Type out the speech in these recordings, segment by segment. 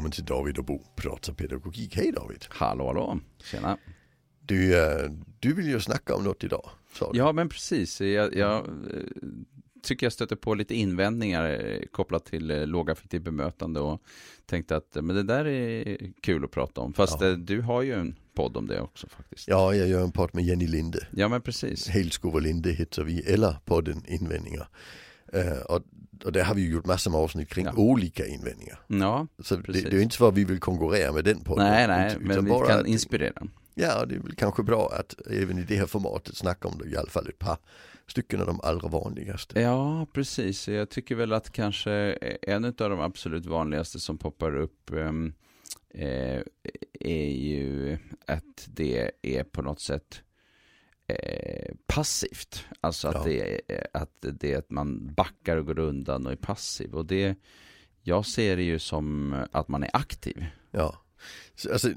välkommen till David och Bo pratar pedagogik. Hej David! Hallå hallå, tjena. Du, eh, du vill ju snacka om något idag. Ja men precis, jag, jag eh, tycker jag stöter på lite invändningar eh, kopplat till eh, lågaffektivt bemötande och tänkte att men det där är kul att prata om. Fast Ja. du har ju en podd om det också faktiskt. ja, jag gör en podd med Jenny Linde. Ja men precis. Helskov och Linde heter vi, eller podden Invändningar. Och, och där har vi gjort massor med avsnitt kring Ja. olika invändningar. Ja, Så det, det är inte för att vi vill konkurrera med den podden. nej nej, utan men vi kan att- inspirera. Ja, det är väl kanske bra att även i det här formatet snacka om det, i alla fall ett par stycken av de allra vanligaste. Ja, precis. Jag tycker väl att kanske en av de absolut vanligaste som poppar upp eh, är ju att det är på något sätt eh, passivt. Alltså att, Ja. det är, att det är att man backar och går undan och är passiv. Och det, jag ser det ju som att man är aktiv. Ja. Så, alltså,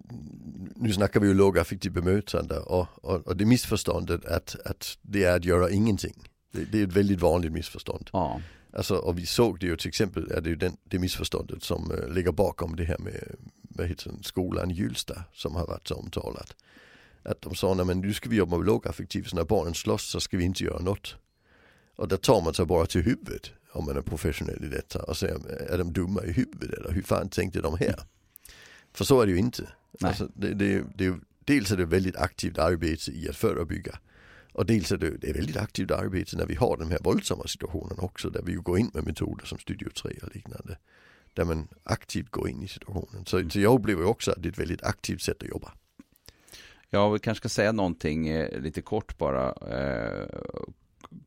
nu snackar vi ju lågaffektivt bemötande och, och, och det missförståndet att, att det är att göra ingenting. Det, det är ett väldigt vanligt missförstånd. Ja, Alltså, och vi såg det ju till exempel, är det ju den, det missförståndet som uh, ligger bakom det här med, vad heter den, skolan i Hjulsta som har varit så omtalat. Att de sa, nej men nu ska vi jobba med lågaffektivt, så när barnen slåss så ska vi inte göra något. Och där tar man sig bara till huvudet om man är professionell i detta och säger, är de dumma i huvudet eller hur fan tänkte de här? För så är det ju inte. Alltså, det, det, det, dels är det väldigt aktivt arbete i att förebygga. Och dels är det, det är väldigt aktivt arbete när vi har de här våldsamma situationerna också där vi ju går in med metoder som Studio 3 och liknande. Där man aktivt går in i situationen. Så, så jag upplever också att det är ett väldigt aktivt sätt att jobba. Ja, vi kanske ska säga någonting eh, lite kort bara eh,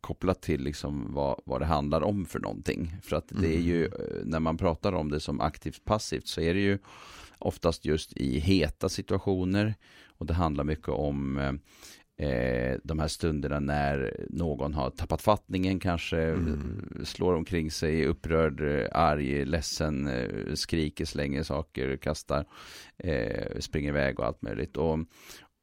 kopplat till liksom vad, vad det handlar om för någonting. För att det är ju, eh, när man pratar om det som aktivt passivt så är det ju oftast just i heta situationer och det handlar mycket om eh, eh, de här stunderna när någon har tappat fattningen kanske, Mm. slår omkring sig, upprörd, arg, ledsen, skriker, slänger saker, kastar, eh, springer iväg och allt möjligt. Och,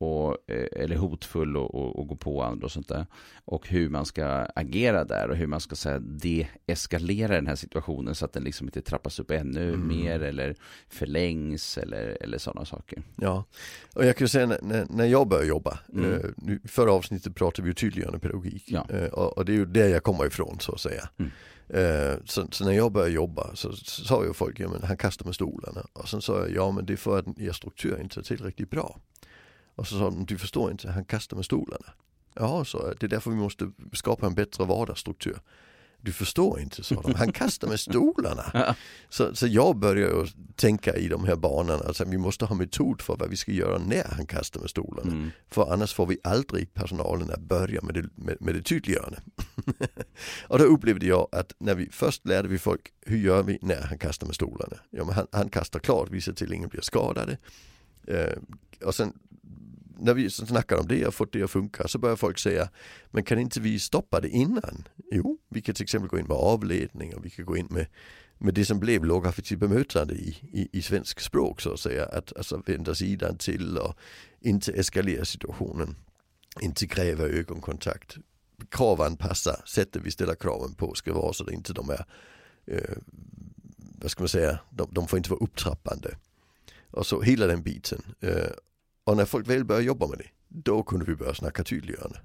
och, eh, eller hotfull och, och, och gå på andra och sånt där. Och hur man ska agera där och hur man ska säga deeskalera den här situationen så att den liksom inte trappas upp ännu Mm. mer eller förlängs eller, eller sådana saker. Ja, och jag kan säga när, när, jag började jobba, Mm. eh, nu, förra avsnittet pratade vi ju tydliggörande pedagogik. Ja. Eh, och, och det är ju där jag kommer ifrån så att säga. Mm. Så, så när jag började jobba så, så sa ju folk, ja men han kastar med stolarna. Och sen sa jag, ja men det är för att er struktur inte är tillräckligt bra. Och så sa de, du förstår inte, han kastar med stolarna. Ja, så det är därför vi måste skapa en bättre vardagsstruktur. Du förstår inte, sa de. Han kastar med stolarna. Så, så jag börjar ju tänka i de här banorna, alltså vi måste ha metod för vad vi ska göra när han kastar med stolarna. Mm. För annars får vi aldrig personalen att börja med det, med, med det tydliggörande. och då upplevde jag att när vi först lärde vi folk, hur gör vi när han kastar med stolarna? Ja, men han, han kastar klart, vi ser till att ingen blir skadade. Eh, och sen när vi snackar om det och fått det att funka så börjar folk säga Men kan inte vi stoppa det innan? Jo, vi kan till exempel gå in med avledning och vi kan gå in med, med det som blev lågaffektivt bemötande i, i, i svensk språk så att säga. Att alltså vända sidan till och inte eskalera situationen. Inte kräva ögonkontakt. Kravanpassa sättet vi ställer kraven på ska vara så att inte de är eh, vad ska man säga, de, de får inte vara upptrappande. Och så hela den biten. Eh, och när folk väl börjar jobba med det, då kunde vi börja snacka tydliggörande.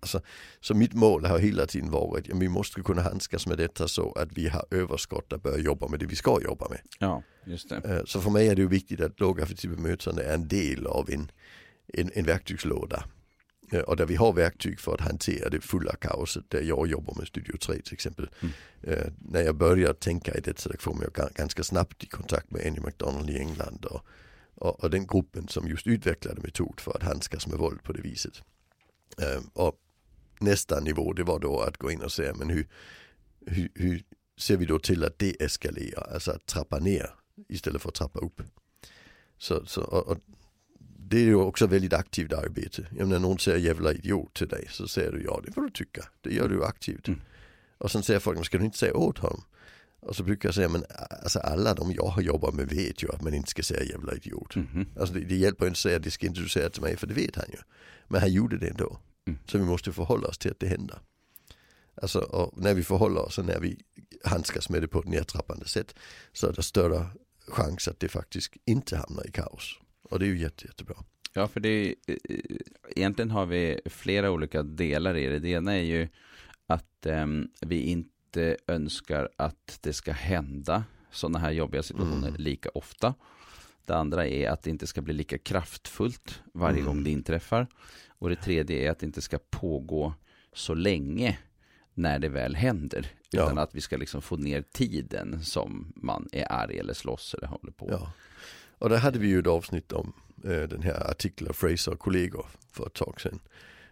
Alltså, så mitt mål har hela tiden varit att vi måste kunna handskas med detta så att vi har överskott att börja jobba med det vi ska jobba med. Ja, just det. Eh, Så för mig är det ju viktigt att lågaffektivt bemötande är en del av en, en, en verktygslåda. Eh, Och där vi har verktyg för att hantera det fulla kaoset där jag jobbar med Studio 3 till exempel. Mm. Eh, När jag börjar tänka i det så kom jag ga- ganska snabbt i kontakt med Annie McDonald i England och, och, och den gruppen som just utvecklade metod för att handskas med våld på det viset. Och nästa nivå det var då att gå in och säga men hur, hur, hur ser vi då till att deeskalera, alltså att trappa ner istället för att trappa upp. Så, så, och, och det är ju också väldigt aktivt arbete. Menar, när någon säger jävla idiot till dig så säger du ja det får du tycka. Det gör du aktivt. Mm. Och sen säger folk, ska du inte säga åt honom? Och så brukar jag säga, men alltså alla de jag har jobbat med vet ju att man inte ska säga jävla idiot. Mhm. Alltså det, det hjälper inte att säga, det ska inte du säga till mig för det vet han ju. Men han gjorde det ändå. Mm. Så vi måste förhålla oss till att det händer. Alltså när vi förhåller oss och när vi handskas med det på ett nedtrappande sätt så är det större chans att det faktiskt inte hamnar i kaos. Och det är ju jätte, jättebra. Ja, för det är, egentligen har vi flera olika delar i det. Det ena är ju att eh, vi inte önskar att det ska hända sådana här jobbiga situationer mm. lika ofta. Det andra är att det inte ska bli lika kraftfullt varje mm. gång det inträffar. Och det tredje är att det inte ska pågå så länge när det väl händer. Utan ja. att vi ska liksom få ner tiden som man är arg eller slåss eller håller på. Ja. Och där hade vi ju ett avsnitt om eh, den här artikeln av Fraser och kollegor för ett tag sedan.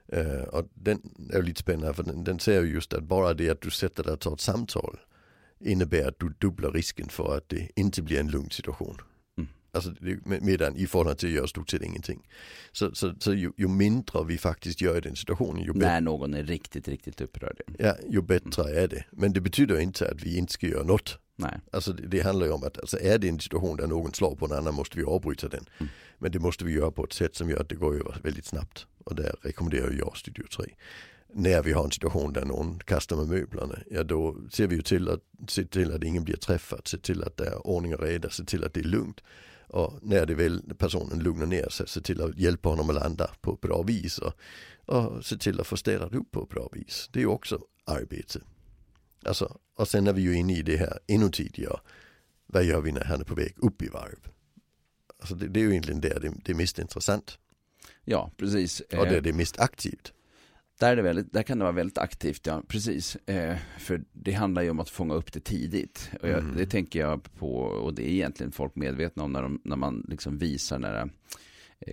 Eh, och den är lite spännande för den, den säger just att bara det att du sätter dig och tar ett samtal innebär att du dubblar risken för att det inte blir en lugn situation. Alltså medan i förhållande till att göra stort sett ingenting. Så, så, så ju, ju, mindre vi faktiskt gör i den situationen. Ju När någon är riktigt, riktigt upprörd. Ja, ju bättre mm. är det. Men det betyder inte att vi inte ska göra något. Nej. Alltså det, det handlar ju om att alltså, är det en situation där någon slår på en annan måste vi avbryta den. Mm. Men det måste vi göra på ett sätt som gör att det går över väldigt snabbt. Och där rekommenderar jag Studio 3 när vi har en situation där någon kastar med möblerna, ja då ser vi ju till att se till att ingen blir träffad, se till att det är ordning och reda, se till att det är lugnt. Och när det väl personen lugnar ner sig, se till att hjälpa honom att landa på ett bra vis och, och se till att få städat upp på ett bra vis. Det är ju också arbete. Alltså, och sen är vi ju inne i det här ännu tidigare. Vad gör vi när han är på väg upp i varv? Alltså det, det är ju egentligen där det, det är mest intressant. Ja, precis. Och det är det mest aktivt. Där, är det väldigt, där kan det vara väldigt aktivt, ja precis. Eh, för det handlar ju om att fånga upp det tidigt. Och jag, mm. Det tänker jag på, och det är egentligen folk medvetna om när, de, när man liksom visar när eh,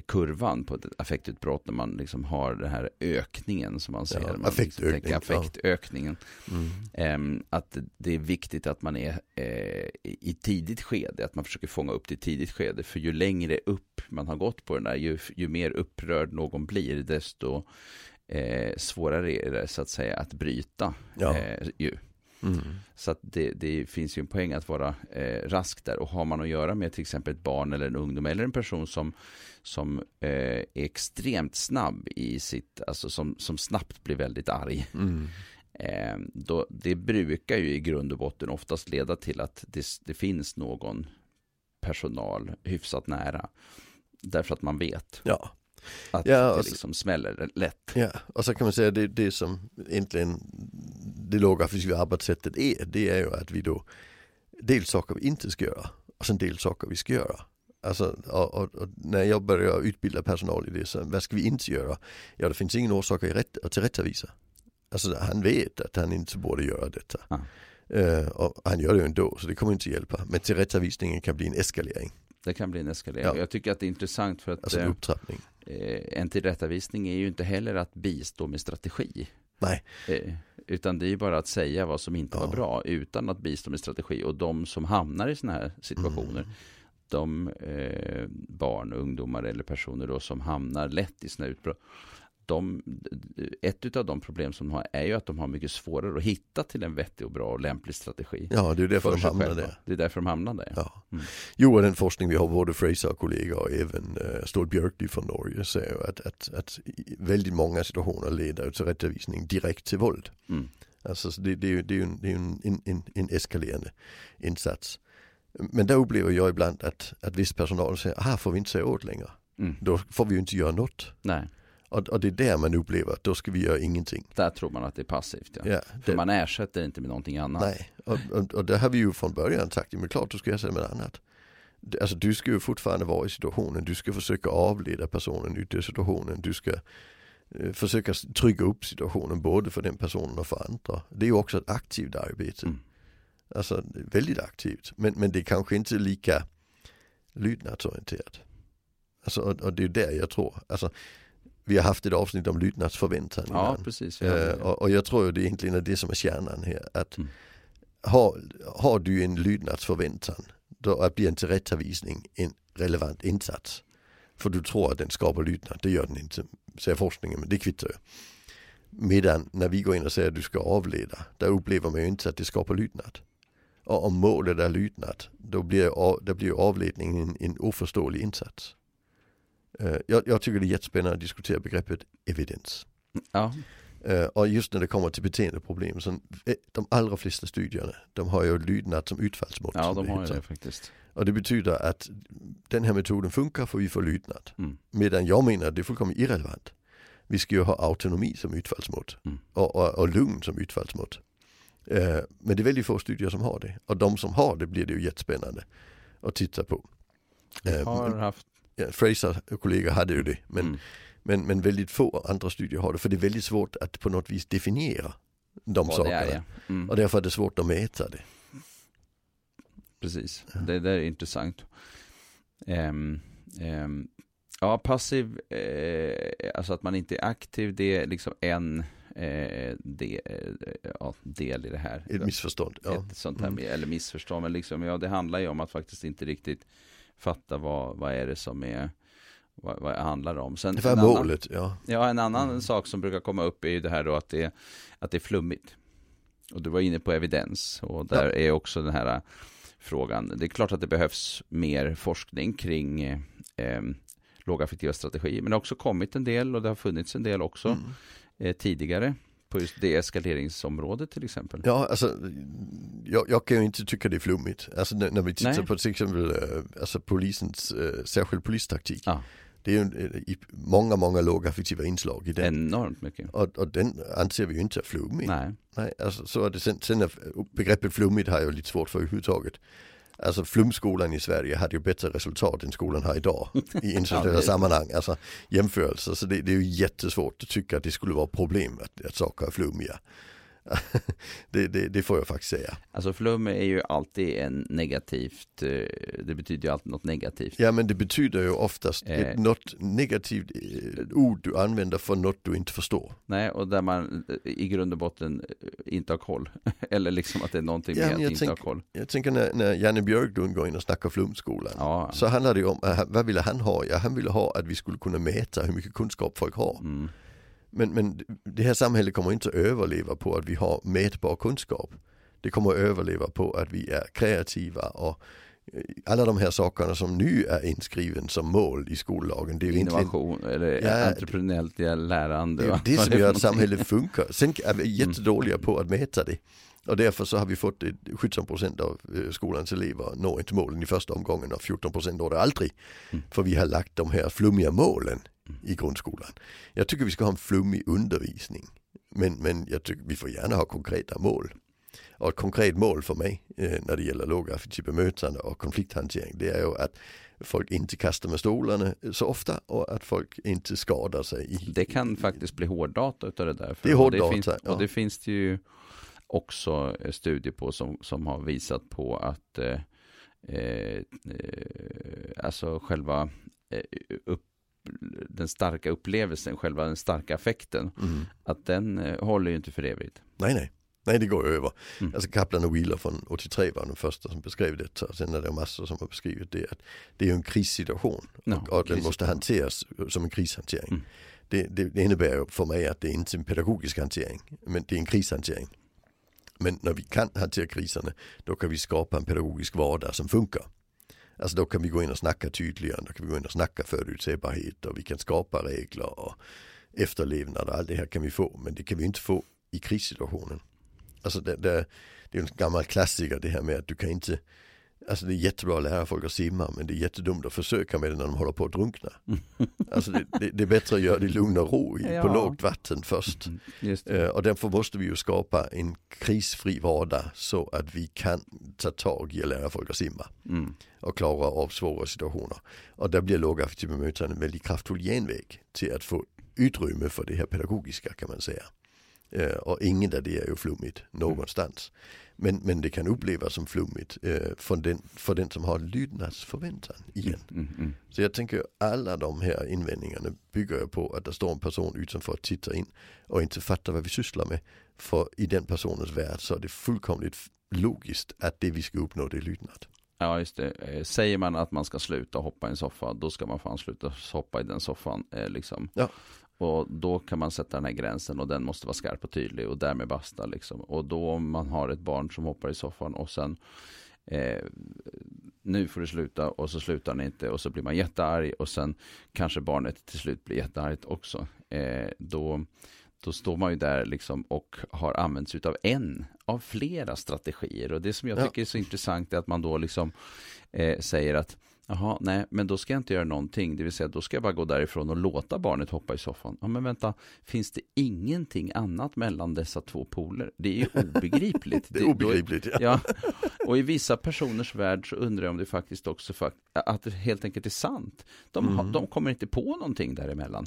kurvan på ett affektutbrott när man liksom har den här ökningen som man ser. Ja, man affektökning. Liksom affektökningen. Ja. Mm. Eh, att det är viktigt att man är eh, i tidigt skede, att man försöker fånga upp det i tidigt skede. För ju längre upp man har gått på den där, ju, ju mer upprörd någon blir, desto eh, svårare är det så att säga att bryta. Ja. Eh, ju. Mm. Så det, det, finns ju en poäng att vara eh, rask där. Och har man att göra med till exempel ett barn eller en ungdom eller en person som, som eh, är extremt snabb i sitt, alltså som, som snabbt blir väldigt arg. Mm. Eh, då, det brukar ju i grund och botten oftast leda till att det, det finns någon personal hyfsat nära. Därför att man vet. Ja. Att ja, det liksom smäller lätt. Ja, och så kan man säga det, det som egentligen det logografiska arbetssättet är, det är ju att vi då dels saker vi inte ska göra och sen dels saker vi ska göra. Alltså, och, och, och när jag börjar utbilda personal i det, så vad ska vi inte göra? Ja, det finns ingen orsak att, rätt, att tillrättavisa. Alltså han vet att han inte borde göra detta. Ah. Uh, och han gör det ju ändå, så det kommer inte hjälpa. Men tillrättavisningen kan bli en eskalering. Det kan bli en eskalering. Ja. Jag tycker att det är intressant för att alltså en eh, upptrappning. Eh, en tillrättavisning är ju inte heller att bistå med strategi. Nej. Eh, utan det är bara att säga vad som inte ja. var bra utan att bistå med strategi. Och de som hamnar i sådana här situationer, mm. de eh, barn, ungdomar eller personer då som hamnar lätt i sådana utbrott, de, ett av de problem som de har är ju att de har mycket svårare att hitta till en vettig och bra och lämplig strategi. Ja, det är därför de hamnar där. Det är därför de hamnar där. Ja. Mm. Jo, den forskning vi har, både Fraser och kollegor och även uh, Stål Björkby från Norge säger att, att, att väldigt många situationer leder till rättvisning direkt till våld. Mm. Alltså det, det, är ju, det är ju en, är en, en, en eskalerande insats. Men där upplever jag ibland att, att viss personal säger, här får vi inte säga åt längre. Mm. Då får vi ju inte göra något. Nej. Och, och, det är där man upplever att då ska vi göra ingenting. Där tror man att det är passivt. Ja. ja För man ersätter inte med någonting annat. Nej, och, och, och det har vi ju från början sagt, men klart du ska ersätta med annat. Alltså du ska ju fortfarande vara i situationen, du ska försöka avleda personen ut ur situationen, du ska eh, försöka trygga upp situationen både för den personen och för andra. Det är ju också ett aktivt arbete. Mm. Alltså väldigt aktivt, men, men det är kanske inte lika lydnadsorienterat. Alltså, och, och det är där jag tror, alltså vi har haft ett avsnitt om lydnadsförväntan. Ja, precis. Uh, och, och, jag tror det egentligen är det som är kärnan här. Att mm. har, har du en lydnadsförväntan, då blir en tillrättavisning en relevant insats. För du tror att den skapar lydnad, det gör den inte, säger forskningen, men det kvittar ju. Medan när vi går in och säger att du ska avleda, där upplever man ju inte att det skapar lydnad. Och om målet är lydnad, då blir, då blir avledningen en, en oförståelig insats. Eh, jag, jag, tycker det är jättespännande att diskutera begreppet evidens. Ja. Eh, och just när det kommer till beteendeproblem, så eh, de allra flesta studierna, de har ju lydnad som utfallsmått. Ja, de har ju det faktiskt. Och det betyder att den här metoden funkar för vi får lydnad. Mm. Medan jag menar att det är fullkomligt irrelevant. Vi ska ju ha autonomi som utfallsmått Mm. och, och, och lugn som utfallsmått. Men det är väldigt få studier som har det. Och de som har det blir det ju jättespännande att titta på. Jag har haft, ja, Fraser och kollegor hade ju det. Men, mm. men, men väldigt få andra studier har det. För det är väldigt svårt att på något vis definiera de vad sakerna. är ja. Mm. Och därför är det svårt att mäta det. Precis, Ja. det där är intressant. Ehm, ehm, ja, passiv, eh, alltså att man inte är aktiv, det är liksom en eh, de, eh, ja, del i det här. Ett missförstånd. Ja. Ett sånt här, Mm. eller missförstånd, men liksom, ja, det handlar ju om att faktiskt inte riktigt fatta vad, vad är det som är, vad, vad det handlar om. Sen, Det var en annan- målet, ja. Ja, en annan Mm. sak som brukar komma upp är ju det här då att det, att det är flummigt. Och du var inne på evidens och där är också den här frågan. Det är klart att det behövs mer forskning kring eh, lågaffektiva strategier. Men det har också kommit en del och det har funnits en del också Mm. eh, tidigare på just deeskaleringsområdet till exempel. Ja, alltså jag, jag kan ju inte tycka det är flummigt. Alltså när, när vi tittar Nej. på till exempel eh, alltså polisens eh, särskild polistaktik. Ja. Det är ju eh, många, många lågaffektiva inslag i den. Enormt mycket. Och, och den anser vi ju inte är flummig. Nej, Nej, alltså så är det. Sen, sen är begreppet flummigt har jag lite svårt för överhuvudtaget. Alltså flumskolan i Sverige hade ju bättre resultat än skolan har idag i internationella sammanhang. Alltså jämförelser. Så det, det är ju jättesvårt att tycka att det skulle vara problem att, att saker är flummiga. det, det, det får jag faktiskt säga. alltså flum är ju alltid en negativt, eh, det betyder ju alltid något negativt. Ja men det betyder ju oftast Eh. något negativt eh, ord du använder för något du inte förstår. Nej, och där man eh, i grund och botten inte har koll. Eller liksom att det är någonting Ja, med att inte ha koll. Jag tänker när, när Janne Björklund går in och snackar flumskolan. Ja, Så handlar det ju om, vad ville han ha? Ja, han ville ha att vi skulle kunna mäta hur mycket kunskap folk har. mm, Men, men det här samhället kommer inte att överleva på att vi har mätbar kunskap. Det kommer att överleva på att vi är kreativa och eh, alla de här sakerna som nu är inskriven som mål i skollagen. Det är egentligen innovation eller Ja, entreprenöriellt lärande. det, är det som gör att samhället funkar. Sen är vi jättedåliga på att mäta det. Och därför så har vi fått ett 17% av eh, skolans elever når inte målen i första omgången och 14% når det aldrig. Mm. För vi har lagt de här flummiga målen i grundskolan. Jag tycker vi ska ha en flummig undervisning. Men, men jag tycker vi får gärna ha konkreta mål. Och ett konkret mål för mig eh, när det gäller lågaffektivt bemötande och konflikthantering det är ju att folk inte kastar med stolarna så ofta och att folk inte skadar sig. I, Det kan faktiskt bli hårddata utav det där. Det är och det hårddata, finns, ja. Och det finns det ju också eh, studier på som, som har visat på att eh, eh, alltså själva eh, upp, den starka upplevelsen, själva den starka affekten, Mm. att den eh, håller ju inte för evigt. Nej, nej. Nej, det går över. Mm. Alltså Kaplan och Wheeler från 83 var de första som beskrev det. Och sen är det massor som har beskrivit det. Att det är ju en krissituation Ja, och, och den måste hanteras som en krishantering. Mm. Det, det, det innebär för mig att det är inte en pedagogisk hantering, men det är en krishantering. Men när vi kan hantera kriserna, då kan vi skapa en pedagogisk vardag som funkar. Alltså då kan vi gå in och snacka tydligare, då kan vi gå in och snacka förutsägbarhet och vi kan skapa regler och efterlevnad och allt det här kan vi få. Men det kan vi inte få i krissituationen. Alltså det, det, det är en gammal klassiker det här med att du kan inte Alltså det är jättebra att lära folk att simma men det är jättedumt att försöka med det när de håller på att drunkna. Alltså det, det, det är bättre att göra det i lugn och ro i, på Ja. lågt vatten först. Mm. Eh, och därför måste vi ju skapa en krisfri vardag så att vi kan ta tag i att lära folk att simma Mm. och klara av svåra situationer. Och där blir lågaffektivt bemötande en väldigt kraftfull genväg till att få utrymme för det här pedagogiska kan man säga. Eh, och ingen av det är ju flummigt någonstans. Men, men det kan upplevas som flummigt eh, för, den, för den som har lydnadsförväntan igen. Mm, mm. Så jag tänker alla de här invändningarna bygger jag på att det står en person utanför och tittar in och inte fattar vad vi sysslar med. För i den personens värld så är det fullkomligt logiskt att det vi ska uppnå det är lydnad. Ja, just det. Eh, Säger man att man ska sluta hoppa i en soffa, då ska man fan sluta hoppa i den soffan. Eh, liksom. Ja. Och då kan man sätta den här gränsen och den måste vara skarp och tydlig och därmed basta. Liksom. Och då om man har ett barn som hoppar i soffan och sen eh, nu får du sluta och så slutar den inte och så blir man jättearg och sen kanske barnet till slut blir jätteargt också. Eh, då, då står man ju där liksom och har använt sig av en av flera strategier. Och det som jag tycker är så intressant är att man då liksom eh, säger att Jaha, nej, men då ska jag inte göra någonting. Det vill säga, då ska jag bara gå därifrån och låta barnet hoppa i soffan. Ja, men vänta, finns det ingenting annat mellan dessa två poler? Det är ju obegripligt. det är obegripligt, ja. ja. Och i vissa personers värld så undrar jag om det faktiskt också att det helt enkelt är sant. De, mm. de kommer inte på någonting däremellan.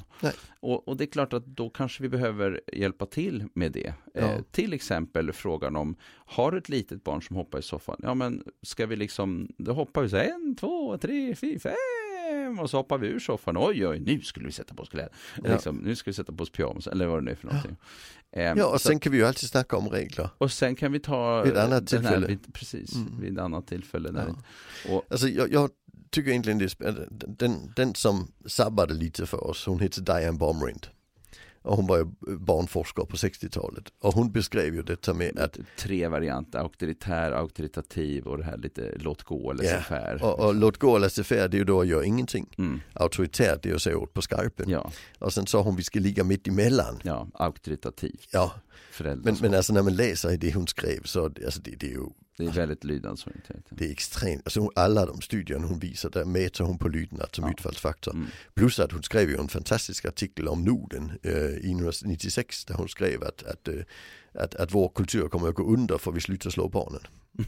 Och, och det är klart att då kanske vi behöver hjälpa till med det. Ja. Eh, till exempel frågan om, har du ett litet barn som hoppar i soffan? Ja, men ska vi liksom, då hoppar vi så en, två, tre, tre, fyra, fem och så hoppar vi ur soffan. Oj, oj, nu skulle vi sätta på oss kläder. Ja. Liksom, nu ska vi sätta på oss pyjamas eller vad det nu är för någonting. Ja, ja och så, sen kan vi ju alltid snacka om regler. Och sen kan vi ta vid ett annat tillfälle. Här, precis, mm. vid ett annat tillfälle. När ja. och, alltså, jag, jag tycker egentligen det är den, den som sabbade lite för oss, hon heter Diane Baumrind. Och hon var ju barnforskare på 60-talet. Och hon beskrev ju detta med att Tre varianter, auktoritär, auktoritativ och det här lite låt gå eller laissez ja, och, och låt gå eller laissez det är ju då att göra ingenting. Mm. Auktoritärt det är att säga åt på skarpen. Ja. Och sen sa hon vi ska ligga mitt emellan. Ja, auktoritativt. Ja. Men, men alltså när man läser i det hon skrev så alltså det, det är ju det är väldigt lydnadsorienterat. Det är extremt, alltså alla de studierna hon visar där mäter hon på lydnad som ja. utfallsfaktor. Mm. Plus att hon skrev ju en fantastisk artikel om Norden eh, i 1996 där hon skrev att, att, eh, att, att vår kultur kommer att gå under för vi slutar slå barnen.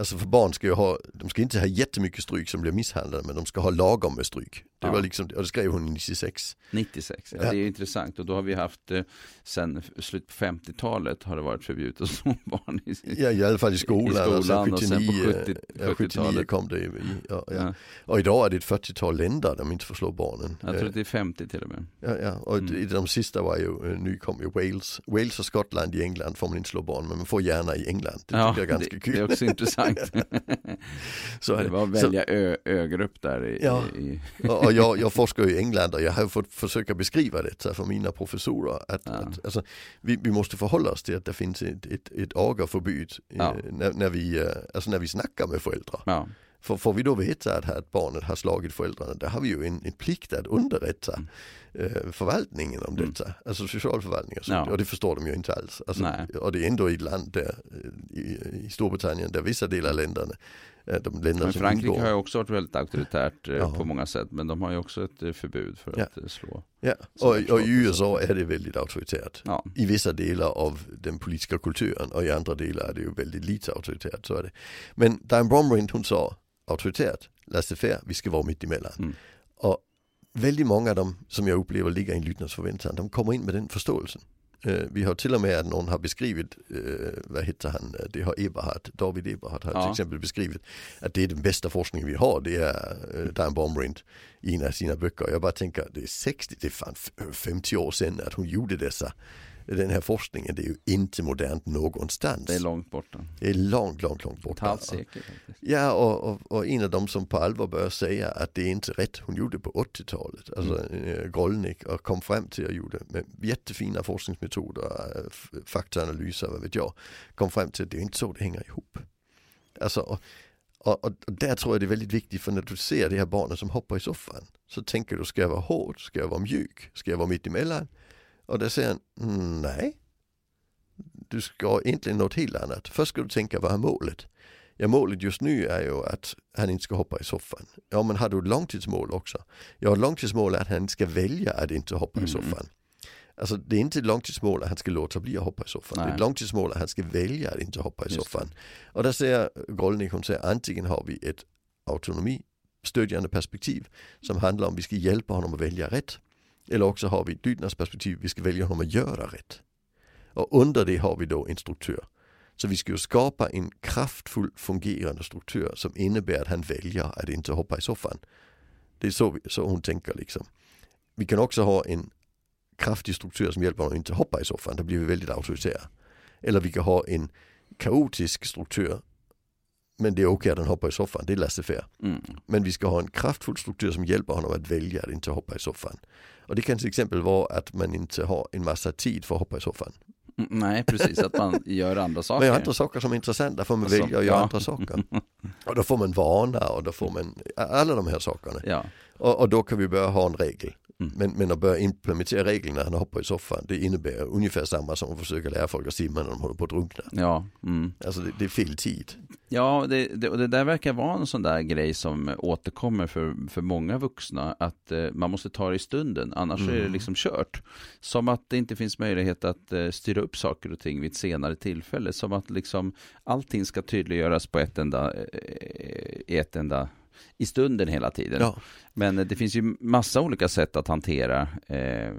Alltså för barn ska ju ha, de ska inte ha jättemycket stryk som blir misshandlade men de ska ha lagom med stryk. Det ja. var liksom, och det skrev hon 96. 96, ja, ja. det är intressant och då har vi haft eh, sen slutet på 50-talet har det varit förbjudet att slå barn i, Ja i alla fall i skolan, i skolan alltså 79, och sen på 70, 79 kom det i, ja, ja. Och idag är det ett 40-tal länder där de inte får slå barnen. Jag tror att det är 50 till och med. Ja, ja. och mm. de sista var ju, nu kom ju Wales, Wales och Skottland i England får man inte slå barn men man får gärna i England. Det tycker jag är ganska det, kul. Det är också intressant. så det var att välja så, ö, ögrupp där. I, ja, i... och jag, jag forskar i England och jag har fått försöka beskriva det för mina professorer. Att, ja. att alltså, vi, vi, måste förhålla oss till att det finns ett, ett, ett agaförbud ja. när, när, vi, eh, alltså när vi snackar med föräldrar. För får vi då veta att, att barnet har slagit föräldrarna, då har vi ju en, en plikt att underrätta. Mm eh, förvaltningen om mm. detta, alltså socialförvaltningen. Ja. Och det förstår de ju inte alls. Alltså, och det är ändå i ett land där, i, i Storbritannien, där vissa delar av länderna eh, men Frankrike ingår. har ju också varit väldigt auktoritärt eh, ja. på många sätt men de har ju också ett förbud för ja. att slå. Ja, och, och, i USA är det väldigt auktoritärt. Ja. I vissa delar av den politiska kulturen och i andra delar är det ju väldigt lite auktoritärt. Så är det. Men Diane Bromrind hon sa auktoritärt, laissez-faire, vi ska vara mitt emellan. Mm. Och väldigt många av dem som jag upplever ligger i en lydnadsförväntan, de kommer in med den förståelsen. Uh, vi har till och med att någon har beskrivit, uh, vad heter han, det har Eberhard, David Eberhard har ja. till exempel beskrivit att det är den bästa forskningen vi har, det är uh, Dan Baumrind i en av sina böcker. Jag bara tänker, det är 60, det är fan 50 år sedan att hon gjorde dessa den här forskningen, det är ju inte modernt någonstans. Det är långt borta. Det är långt, långt, långt borta. Ett halvt sekel. Ja, och, och, och, en av dem som på allvar börjar säga att det är inte rätt hon gjorde på 80-talet, alltså mm. Eh, Grolnik, och kom fram till att gjorde med jättefina forskningsmetoder, eh, faktaanalyser, vad vet jag, kom fram till att det är inte så det hänger ihop. Alltså, och, och, och, där tror jag det är väldigt viktigt för när du ser de här barnen som hoppar i soffan så tänker du, ska jag vara hård, ska jag vara mjuk, ska jag vara mitt emellan? Och då säger han, nej. Du ska egentligen något helt annat. Först ska du tänka, vad är målet? Ja, målet just nu är ju att han inte ska hoppa i soffan. Ja, men har du ett långtidsmål också? Ja, ett långtidsmål är att han ska välja att inte hoppa i mm. soffan. Alltså det är inte ett långtidsmål att han ska låta bli att hoppa i soffan. Nej. Det är ett långtidsmål att han ska välja att inte hoppa i Just soffan. Det. Och där säger Golnik, hon säger antingen har vi ett autonomi stödjande perspektiv som handlar om vi ska hjälpa honom att välja rätt. Eller också har vi ett perspektiv, vi ska välja hur man gör rätt. Och under det har vi då en struktur. Så vi ska ju skapa en kraftfull fungerande struktur som innebär att han väljer att inte hoppa i soffan. Det är så, så hon tänker liksom. Vi kan också ha en kraftig struktur som hjälper honom att inte hoppa i soffan, då blir vi väldigt auktoritära. Eller vi kan ha en kaotisk struktur men det är okej att han hoppar i soffan, det är laissez-faire. Mm. Men vi ska ha en kraftfull struktur som hjälper honom att välja att inte hoppa i soffan. Och det kan till exempel vara att man inte har en massa tid för att hoppa i soffan. Mm, nej, precis, att man gör andra saker. Man gör andra saker som är intressanta, får man alltså, välja att göra ja. andra saker. Och då får man vana och då får man alla de här sakerna. Ja. Och, och, då kan vi börja ha en regel. Mm. Men, men att börja implementera reglerna när han hoppar i soffan, det innebär ungefär samma som att försöka lära folk att simma när de håller på att drunkna. Ja. Mm. Alltså det, det, är fel tid. Ja, det, det, och det där verkar vara en sån där grej som återkommer för, för många vuxna, att eh, man måste ta det i stunden, annars mm. är det mm. liksom kört. Som att det inte finns möjlighet att eh, styra upp saker och ting vid ett senare tillfälle, som att liksom allting ska tydliggöras på ett enda, eh, ett enda i stunden hela tiden. Ja. Men det finns ju massa olika sätt att hantera eh,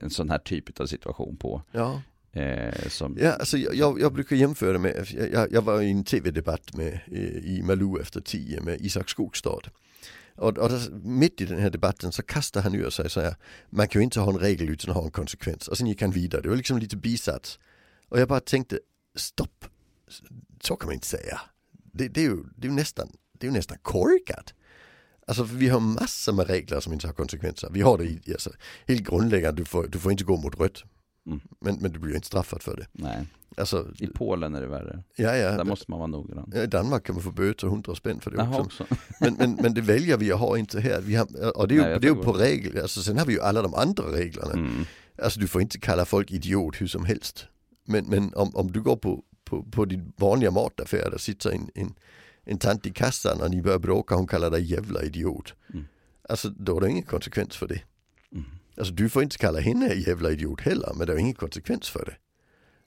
en sån här typ av situation på. Ja. Eh, som... Ja, alltså jag, jag brukar jämföra med, jag, jag var i en tv-debatt med, i Malou efter tio med Isak Skogstad. Och, och där, mitt i den här debatten så kastar han ur sig så här, man kan ju inte ha en regel utan att ha en konsekvens. Och sen gick han vidare, det var liksom lite bisats. Och jag bara tänkte, stopp, så kan man inte säga. Det, det är ju det är nästan, det är nästan korkat. Alltså vi har massor med regler som inte har konsekvenser. Vi har det i, alltså, helt grundläggande, du får, du får inte gå mot rött. Mm. Men, men du blir inte straffad för det. Nej. Alltså, I Polen är det värre. Ja, ja. Där måste man vara noggrann. Ja, I Danmark kan man få böter 100 spänn för det Jaha, också. också. men, men, men det väljer vi att ha inte här. Vi har, och det är ju, Nej, det är ju på regler, alltså, sen har vi ju alla de andra reglerna. Mm. Alltså du får inte kalla folk idiot hur som helst. Men, men om, om du går på, på, på din vanliga mataffär, där sitter en, en, en tant i kassan och ni börjar bråka, hon kallar dig jävla idiot. Mm. Alltså då är det ingen konsekvens för det. Mm. Alltså du får inte kalla henne jävla idiot heller, men det är ingen konsekvens för det.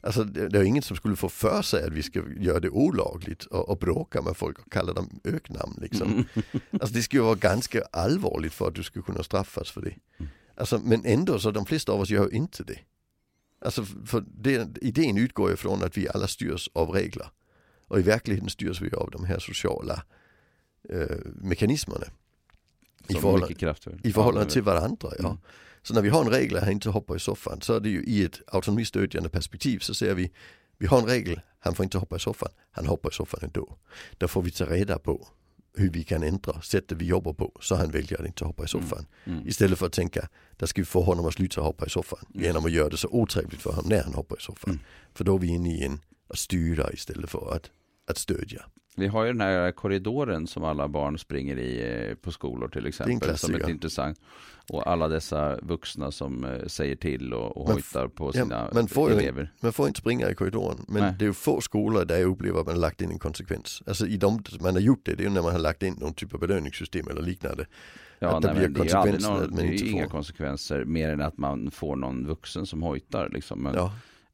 Alltså det, det är ingen som skulle få för sig att vi ska göra det olagligt och, och bråka med folk och kalla dem öknamn liksom. Mm. Alltså det skulle vara ganska allvarligt för att du skulle kunna straffas för det. Mm. Alltså men ändå så de flesta av oss gör inte det. Alltså för det, idén utgår ifrån att vi alla styrs av regler. Och i verkligheten styrs vi av de här sociala eh, mekanismerna. I förhållande, I förhållande till varandra. Ja. Mm. Så när vi har en regel att han inte hoppar i soffan så är det ju i ett autonomistödjande perspektiv så ser vi vi har en regel, han får inte hoppa i soffan, han hoppar i soffan ändå. Då får vi ta reda på hur vi kan ändra sättet vi jobbar på så han väljer att inte hoppa i soffan. Mm. Mm. Istället för att tänka, där ska vi få honom att sluta hoppa i soffan mm. genom att göra det så otrevligt för honom när han hoppar i soffan. Mm. För då är vi inne i en att styra istället för att, att stödja. Vi har ju den här korridoren som alla barn springer i eh, på skolor till exempel. Som är intressant. Och alla dessa vuxna som eh, säger till och, och hojtar på sina ja, man får elever. Man får inte springa i korridoren. Men Nej. det är ju få skolor där jag upplever att man har lagt in en konsekvens. Alltså i de man har gjort det, det är ju när man har lagt in någon typ av belöningssystem eller liknande. Ja, nej, det, blir är någon, det är inga konsekvenser mer än att man får någon vuxen som hojtar. Liksom. Men, ja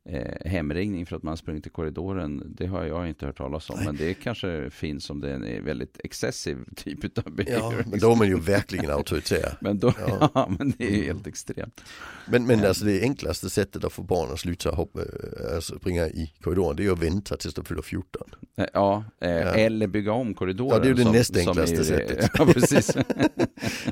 eh, hemringning för att man sprungit i korridoren, det har jag inte hört talas om. Nej. Men det kanske finns om det är en väldigt excessiv typ av behavior. Ja, men då är man ju verkligen auktoritär. men, då, ja. ja. men det är mm. helt extremt. Men, men alltså det enklaste sättet att få barn att sluta hoppa, alltså springa i korridoren, det är att vänta tills de fyller 14. Eh, ja, eh, ja. eller bygga om korridoren. Ja, det är ju det näst enklaste sättet. ja, precis.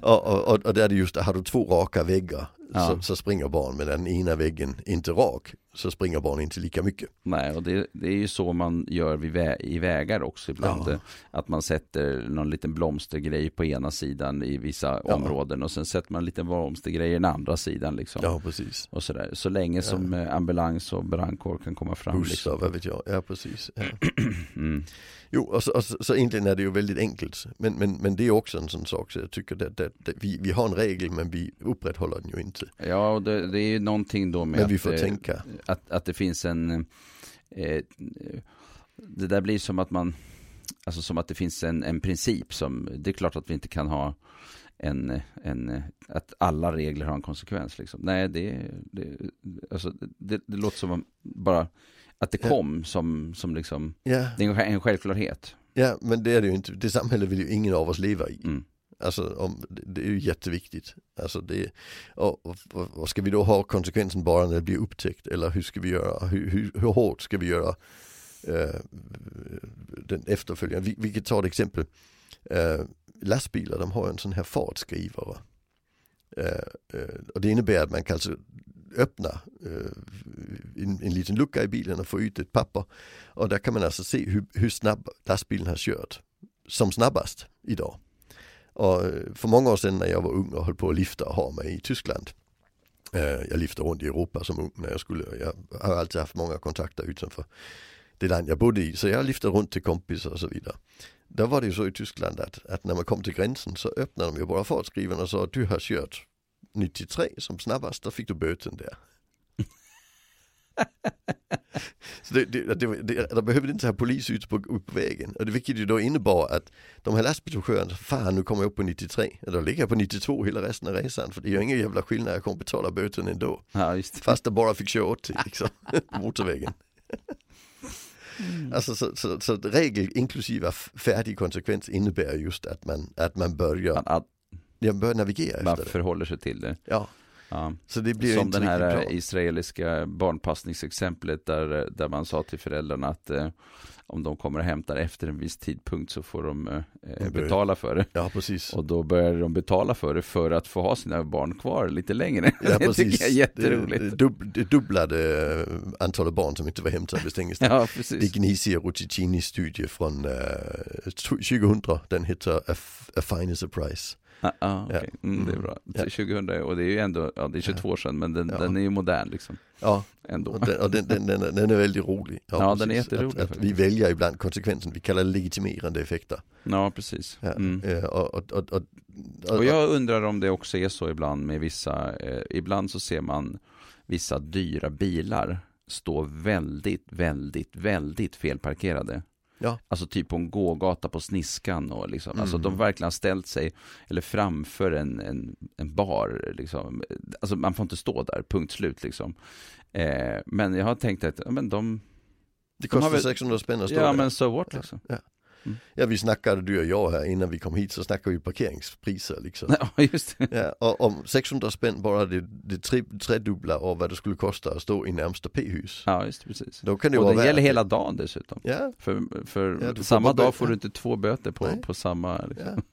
och, och, och, och där är det just, har du två raka väggar ja. så, så, springer barn med den ena väggen inte rak så springer barn inte lika mycket. Nej, och det, det är ju så man gör vä i vägar också ibland. Ja. Att man sätter någon liten blomstergrej på ena sidan i vissa ja. områden och sen sätter man en liten blomstergrej i den andra sidan. Liksom. Ja, precis. Och sådär. Så länge som ja. ambulans och brandkår kan komma fram. Bussar, liksom. vad vet jag. Ja, precis. mm. Jo, och så, och så, egentligen är det ju väldigt enkelt. Men, men, men det är också en sån sak så jag tycker att vi, vi har en regel men vi upprätthåller den ju inte. Ja, och det, det är ju någonting då med men vi får att, tänka. Att, att det finns en eh, Det där blir som att man Alltså som att det finns en, en princip som Det är klart att vi inte kan ha en, en, att alla regler har en konsekvens. Liksom. Nej, det, det, alltså, det, det låter som bara att det kom som, som liksom, ja. det är en självklarhet. Ja, men det är det ju inte. Det samhället vill ju ingen av oss leva i. Mm. Alltså om, det är ju jätteviktigt. Alltså det, och, och, och, ska vi då ha konsekvensen bara när det blir upptäckt eller hur ska vi göra, hur, hur, hur hårt ska vi göra eh, den efterföljande. Vi, vi kan ta ett exempel. Eh, lastbilar de har en sån här fartskrivare. Eh, eh och det innebär att man kan alltså öppna eh, en, en liten lucka i bilen och få ut ett papper. Och där kan man alltså se hur, hur snabb lastbilen har kört som snabbast idag. Och eh, för många år sedan när jag var ung och höll på att lyfta och ha mig i Tyskland. Eh, jag lyfte runt i Europa som ung när jag skulle, jag har alltid haft många kontakter utanför det land jag bodde i. Så jag lyfte runt till kompisar och så vidare. Då var det ju så i Tyskland att, att när man kom till gränsen så öppnade de ju bara fartskrivarna och sa att du har kört 93 som snabbast, då fick du böten där. Så det, det, det, det, de behövde inte ha polis ute på, ut på vägen. Och det vilket ju då innebar att de här lastbilschaufförerna, fan nu kommer jag upp på 93, då ligger jag på 92 hela resten av resan. För det gör ingen jävla skillnad, jag kommer betala böten ändå. Ja, just det. Fast jag bara fick köra 80 liksom, på motorvägen. Alltså så, så, så regel inklusive färdig konsekvens innebär just att man, att man börjar, Man, att man börjar navigera man efter det. förhåller sig till det. Ja, Ja. så det blir Som inte den här riktigt eh, bra. israeliska barnpassningsexemplet där, eh, där man sa till föräldrarna att eh, om de kommer och hämtar efter en viss tidpunkt så får de eh, betala för det. Ja precis. Och då började de betala för det för att få ha sina barn kvar lite längre. Ja, det tycker jag är jätteroligt. Det, det, dub, det dubblade eh, antalet barn som inte var hämtade vid stängningstid. Ja, Det precis. Gnisi Ruticini studie från uh, 2000, den heter A, A Fine Price. Ah, ah, okej. mm, det är Mm. bra. Ja. 2000 och det är ju ändå, ja det är 22 år sedan men den, Ja. den är ju modern liksom. Ja, Ändå. och den, och den, den, den, är- den är väldigt rolig. Ja, den är jätterolig Att, att vi väljer ibland konsekvensen, vi kallar det legitimerande effekter. Ja, precis. Ja, Mm. eh, och, och, och, och, och, Och jag undrar om det också är så ibland med vissa, eh, ibland så ser man vissa dyra bilar stå väldigt, väldigt, väldigt felparkerade. Ja. Alltså typ på en gågata på Sniskan och liksom, alltså Mm. de verkligen ställt sig, eller framför en, en, en bar liksom. Alltså man får inte stå där, punkt slut liksom. Eh, men jag har tänkt att, men de, det de kostar väl- 600 spänn att stå ja där. men so what liksom. Ja. Ja vi snackade du och jag här innan vi kom hit så snackade vi parkeringspriser liksom. Ja, just det. Ja, och om 600 spänn bara det, det tre, tredubbla av vad det skulle kosta att stå i närmsta p-hus. Ja, just det, precis. Då kan det Och vara det gäller det. hela dagen dessutom. Ja, För, för Ja, samma dag får du inte två böter på, Nej. på samma liksom.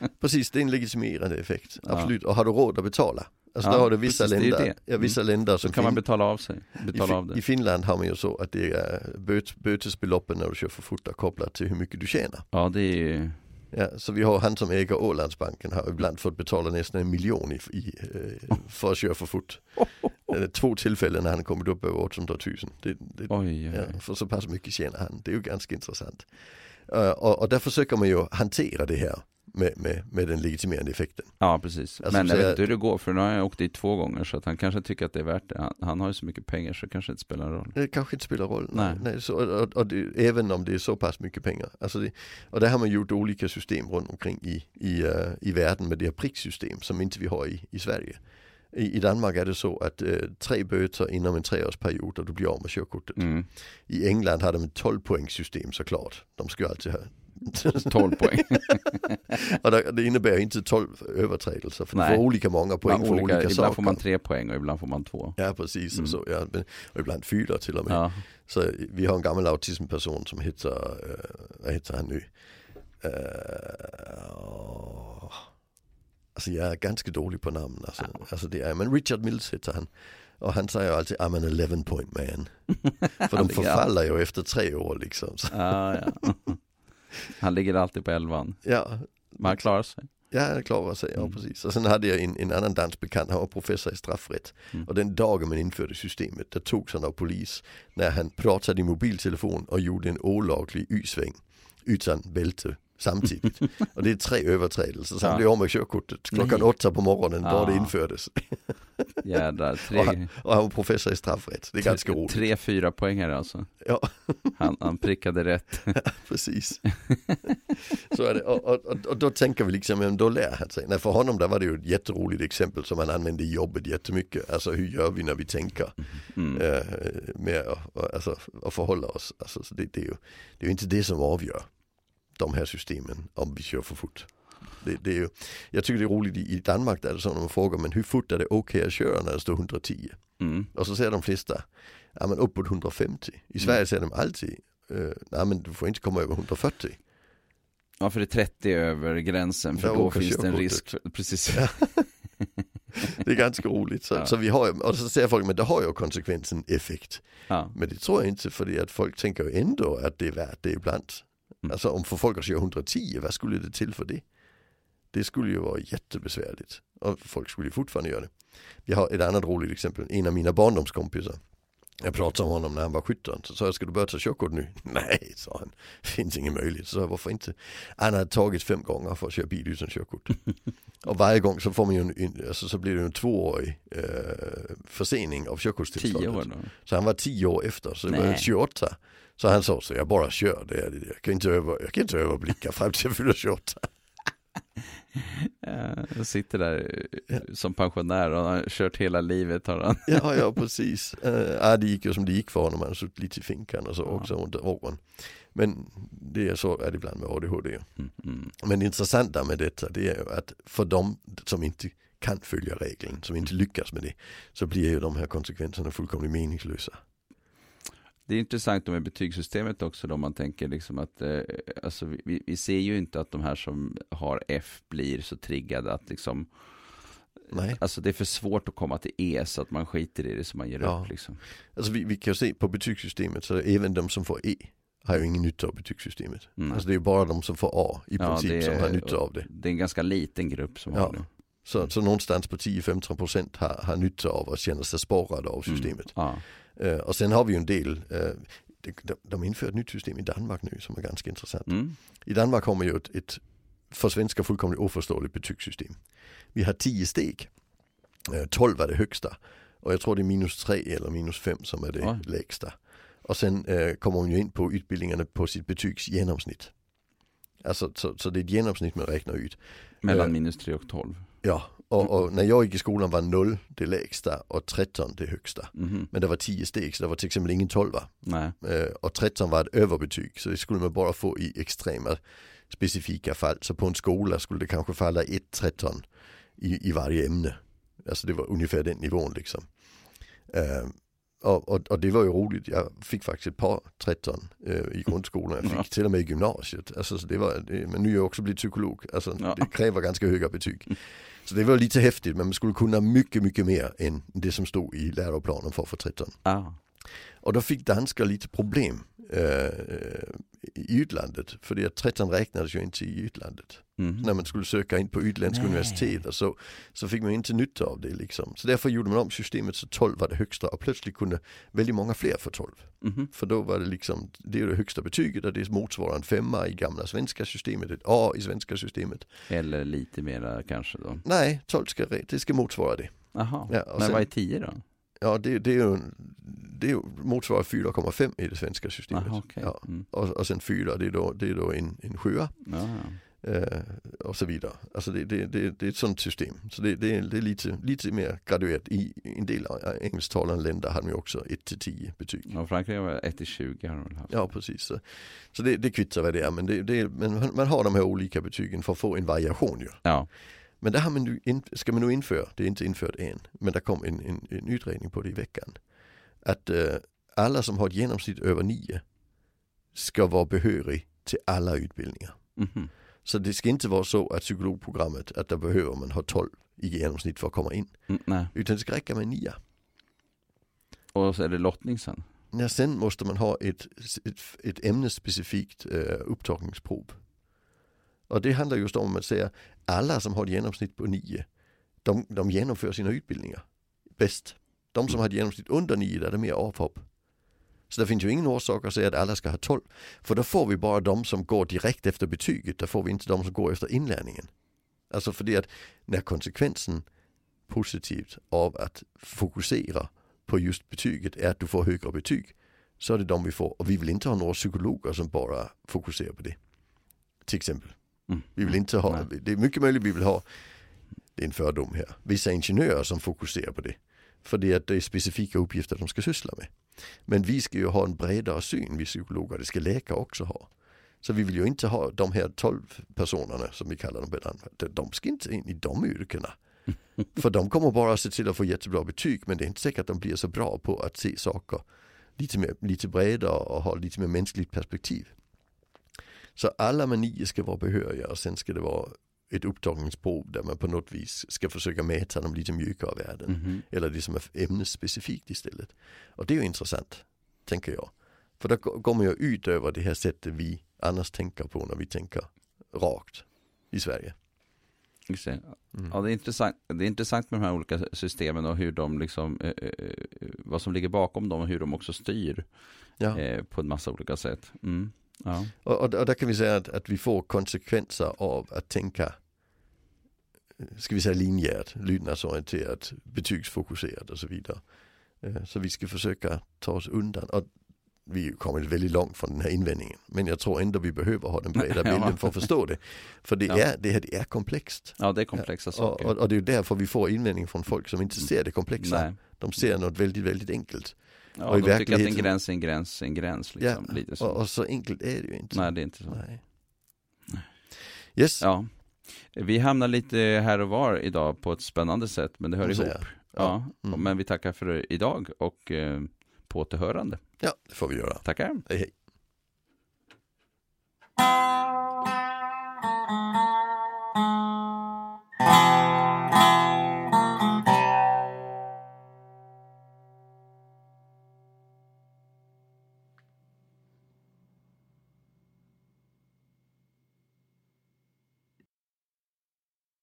ja. Precis, det är en legitimerande effekt. Absolut. Och har du råd att betala? Alltså Ja, då har du vissa precis, länder, ja, vissa länder Så som kan man betala av sig, i, betala av Fi- det. I Finland har man ju så att det är böt, bötesbeloppen när du kör för fort är kopplat till hur mycket du tjänar. Ja, det är ju, Ja, så vi har han som äger Ålandsbanken har ibland fått betala nästan en miljon i, i, eh, för att köra för fort. Är två tillfällen när han kommit upp över 800 000. Det, det, oj, oj, Ja, för så pass mycket tjänar han. Det är ju ganska intressant. Och, och där försöker man ju hantera det här med, med, med den legitimerande effekten. Ja, precis. Alltså, Men jag vet inte hur det går, för nu har jag åkt dit två gånger, så att han kanske tycker att det är värt det. Han, han har ju så mycket pengar, så det kanske inte spelar roll. Det kanske inte spelar roll. Nej. Nej, så, och, och det, även om det är så pass mycket pengar. Alltså det, och där har man gjort olika system runt omkring i, i, uh, i världen med det här pricksystem som inte vi har i, i Sverige. I, I Danmark är det så att uh, tre böter inom en treårsperiod och du blir av med körkortet. Mm. I England har de ett 12 poängssystem såklart. De ska ju alltid ha 12 poäng. och det, innebär inte 12 överträdelser för du Nej. får olika många poäng Man för olika, olika, ibland saker. får man tre poäng och ibland får man två. Ja precis, Mm. och, så, ja, och ibland fyra till och med. Ja, Så vi har en gammal autismperson som heter, uh, vad heter han nu? Uh, alltså jag är ganska dålig på namn. Alltså, alltså det är, men Richard Mills heter han. Och han säger alltid I'm an 11 point man. För de förfaller ju efter tre år liksom. Ja, ja. Han ligger alltid på elvan. ja, Men han klarar sig. Ja, det klarar sig, ja Mm. precis. Och sen hade jag en, en annan dansk bekant, han var professor i straffrätt. Mm. Och den dagen man införde systemet, där togs han av polis när han pratade i mobiltelefon och gjorde en olaglig Y-sväng utan bälte samtidigt. och det är tre överträdelser, så han Ja. blev av med körkortet klockan Nej. åtta på morgonen bara det Ah. infördes. Jädrar, Och tre, han, och han var professor i straffrätt, det är ganska roligt. tre fyra poängare alltså. Ja, Han, han prickade rätt. precis. så är det. Och, och, och, och då tänker vi liksom, men då lär han sig. Nej, för honom där var det ju ett jätteroligt exempel som han använde i jobbet jättemycket. Alltså hur gör vi när vi tänker Mm. eh, med att, alltså, förhålla oss. Alltså, så det, det, är ju, det är ju inte det som avgör de här systemen om vi kör för fort. Det, det är ju, jag tycker det är roligt i Danmark där är det så när man frågar men hur fort är det okej att köra när det står 110? Mm. Och så säger de flesta, ja men uppåt 150. I Sverige säger de alltid, eh, nej men du får inte komma över 140. Ja, för det är 30 över gränsen, för Där då finns det en risk. För, precis. Det är ganska roligt. Så, Ja. så vi har, och så säger folk, men det har ju konsekvensen effekt. Ja. Men det tror jag inte för att folk tänker ju ändå att det är värt det ibland. Mm. Alltså om för folk att köra 110, vad skulle det till för det? Det skulle ju vara jättebesvärligt och folk skulle ju fortfarande göra det. Vi har ett annat roligt exempel, en av mina barndomskompisar. Jag pratade om honom när han var 17. Så sa jag, ska du börja ta körkort nu? Nej, sa han. Finns ingen möjlighet. Så sa jag, varför inte? Han hade tagit fem gånger för att köra bil utan körkort. och varje gång så får man ju en, alltså, så blir det en tvåårig eh, försening av körkortstillståndet. Så han var tio år efter, så det Nej. var 28. Så han sa så, jag bara kör det. Jag kan inte, över, jag kan inte överblicka fram till jag fyller 28. Ja, jag sitter där som pensionär och han har kört hela livet har han. Ja, ja precis. Ja, det gick ju som det gick för honom, han suttit lite i finkan och så Ja. också under åren. Men det är så är det ibland med ADHD. Mm, mm. Men det intressanta med detta det är ju att för de som inte kan följa regeln, som inte lyckas med det, så blir ju de här konsekvenserna fullkomligt meningslösa. Det är intressant med betygssystemet också då man tänker liksom att eh, alltså vi, vi ser ju inte att de här som har F blir så triggade att liksom Nej. Alltså det är för svårt att komma till E så att man skiter i det så man ger Ja. upp liksom. Alltså vi, vi kan ju se på betygssystemet så även de som får E har ju ingen nytta av betygssystemet. Mm. Alltså det är bara de som får A i Ja, princip det är- som har nytta av det. Det är en ganska liten grupp som Ja. har det. Så, så någonstans på 10-15% har, har nytta av att känna sig sparade av systemet. Ja. Eh, och sen har vi ju en del, eh, de, de, inför ett nytt system i Danmark nu som är ganska intressant. Mm. I Danmark har man ju ett, ett för svenskar fullkomligt oförståeligt betygssystem. Vi har 10 steg, eh, 12 är det högsta och jag tror det är minus 3 eller minus 5 som är det Oj. lägsta. Och sen eh, kommer man ju in på utbildningarna på sitt betygsgenomsnitt. Alltså så, så det är ett genomsnitt man räknar ut. Mellan minus 3 och 12. Ja, och, och när jag gick i skolan var 0 det lägsta och 13 det högsta. Mhm. Men det var 10 steg så det var till exempel ingen 12 Nej. Och 13 var ett överbetyg så det skulle man bara få i extrema specifika fall. Så på en skola skulle det kanske falla 1-13 i, i varje ämne. Alltså det var ungefär den nivån liksom. Och, och, och det var ju roligt, jag fick faktiskt ett par 13 eh, i grundskolan, jag fick Ja. till och med i gymnasiet. Alltså, så det var, det, men nu är jag också blivit psykolog, alltså, Ja. det kräver ganska höga betyg. Så det var lite häftigt, men man skulle kunna mycket, mycket mer än det som stod i läroplanen för att få 13. Ah. Och då fick danskar lite problem i utlandet. För att 13 räknades ju inte i utlandet. Mhm. När man skulle söka in på utländska Nej. universitet och så, så fick man inte nytta av det liksom. Så därför gjorde man om systemet så 12 var det högsta och plötsligt kunde väldigt många fler få 12. Mhm. För då var det liksom, det är det högsta betyget och det motsvarar en femma i gamla svenska systemet, ett A i svenska systemet. Eller lite mera kanske då. Nej, 12 ska, det ska motsvara det. Jaha. Ja, Men sen- vad är 10 då? Ja, det, det, är ju, det motsvarar 4,5 i det svenska systemet. Aha, okej. ja. Mm. och, och sen 4, det är då, det är då en, en sjua. Ja, ja. Eh, och så vidare. Alltså det, det, det, det är ett sånt system. Så det, det, det är lite, lite mer graduerat. I en del engelsktalande länder hade man ju också 1-10 betyg. Ja, Frankrike var 1 till 20 har de väl haft. Ja precis. Så, så det, det kvittar vad det är. Men, det, men man- man har de här olika betygen för att få en variation ju. Ja. Men det har man nu in, ska man nu införa, det är inte infört än, men det kom en, en, en utredning på det i veckan. Att eh, alla som har ett genomsnitt över 9 ska vara behörig till alla utbildningar. Mhm. Så det ska inte vara så att psykologprogrammet, att där behöver man ha 12 i genomsnitt för att komma in. Mm. Utan det ska räcka med 9. Och så är det lottning sen. Ja, sen måste man ha ett, ett, ett ämnesspecifikt eh, upptagningsprov. Och det handlar just om att säga alla som har ett genomsnitt på 9, de, de genomför sina utbildningar bäst. De som har ett genomsnitt under 9, där är det mer avhopp. Så det finns ju ingen orsak att säga att alla ska ha 12. För då får vi bara de som går direkt efter betyget, Då får vi inte de som går efter inlärningen. Alltså för det att när konsekvensen positivt av att fokusera på just betyget är att du får högre betyg. Så är det de vi får. Och vi vill inte ha några psykologer som bara fokuserar på det. Till exempel. Mm. Vi vill inte ha, Nej. det är mycket möjligt vi vill ha, det är en fördom här, vissa ingenjörer som fokuserar på det. För det är att det är specifika uppgifter de ska syssla med. Men vi ska ju ha en bredare syn, vi psykologer, det ska läkare också ha. Så vi vill ju inte ha de här 12 personerna som vi kallar dem De ska inte in i de yrkena. För de kommer bara se till att få jättebra betyg men det är inte säkert att de blir så bra på att se saker lite, mer, lite bredare och ha lite mer mänskligt perspektiv. Så alla nio ska vara behöriga och sen ska det vara ett upptagningsprov där man på något vis ska försöka mäta de lite mjukare värden. Mhm. Eller det som är ämnesspecifikt istället. Och det är ju intressant, tänker jag. För då man ju ut över det här sättet vi annars tänker på när vi tänker rakt i Sverige. Just det. Mm. Ja, det är, intressant, det är intressant med de här olika systemen och hur de liksom, eh, eh, vad som ligger bakom dem och hur de också styr Ja. eh, på en massa olika sätt. Mm. Ja. Och, och, och där kan vi säga att, att vi får konsekvenser av att tänka, ska vi säga linjärt, lydnadsorienterat, betygsfokuserat och så vidare. Eh, Så vi ska försöka ta oss undan. Och vi ju kommit väldigt långt från den här invändningen. Men jag tror ändå vi behöver ha den breda bilden för att förstå det. För det, Ja. är, det, här, det är komplext. ja, det är komplexa Och, saker. och, och det är därför vi får invändning från folk som inte ser det komplexa. Nej. De ser något väldigt, väldigt enkelt. Ja, och de tycker att en gräns är en gräns är en gräns. Liksom, lite så. Och, och så enkelt är det ju inte. Nej, det är inte så. Nej. Yes, Ja. Vi hamnar lite här och var idag på ett spännande sätt, men det hör ihop. säga. Ja, Mm. men vi tackar för idag och eh, på återhörande. ja, det får vi göra. Tackar. Hej hej.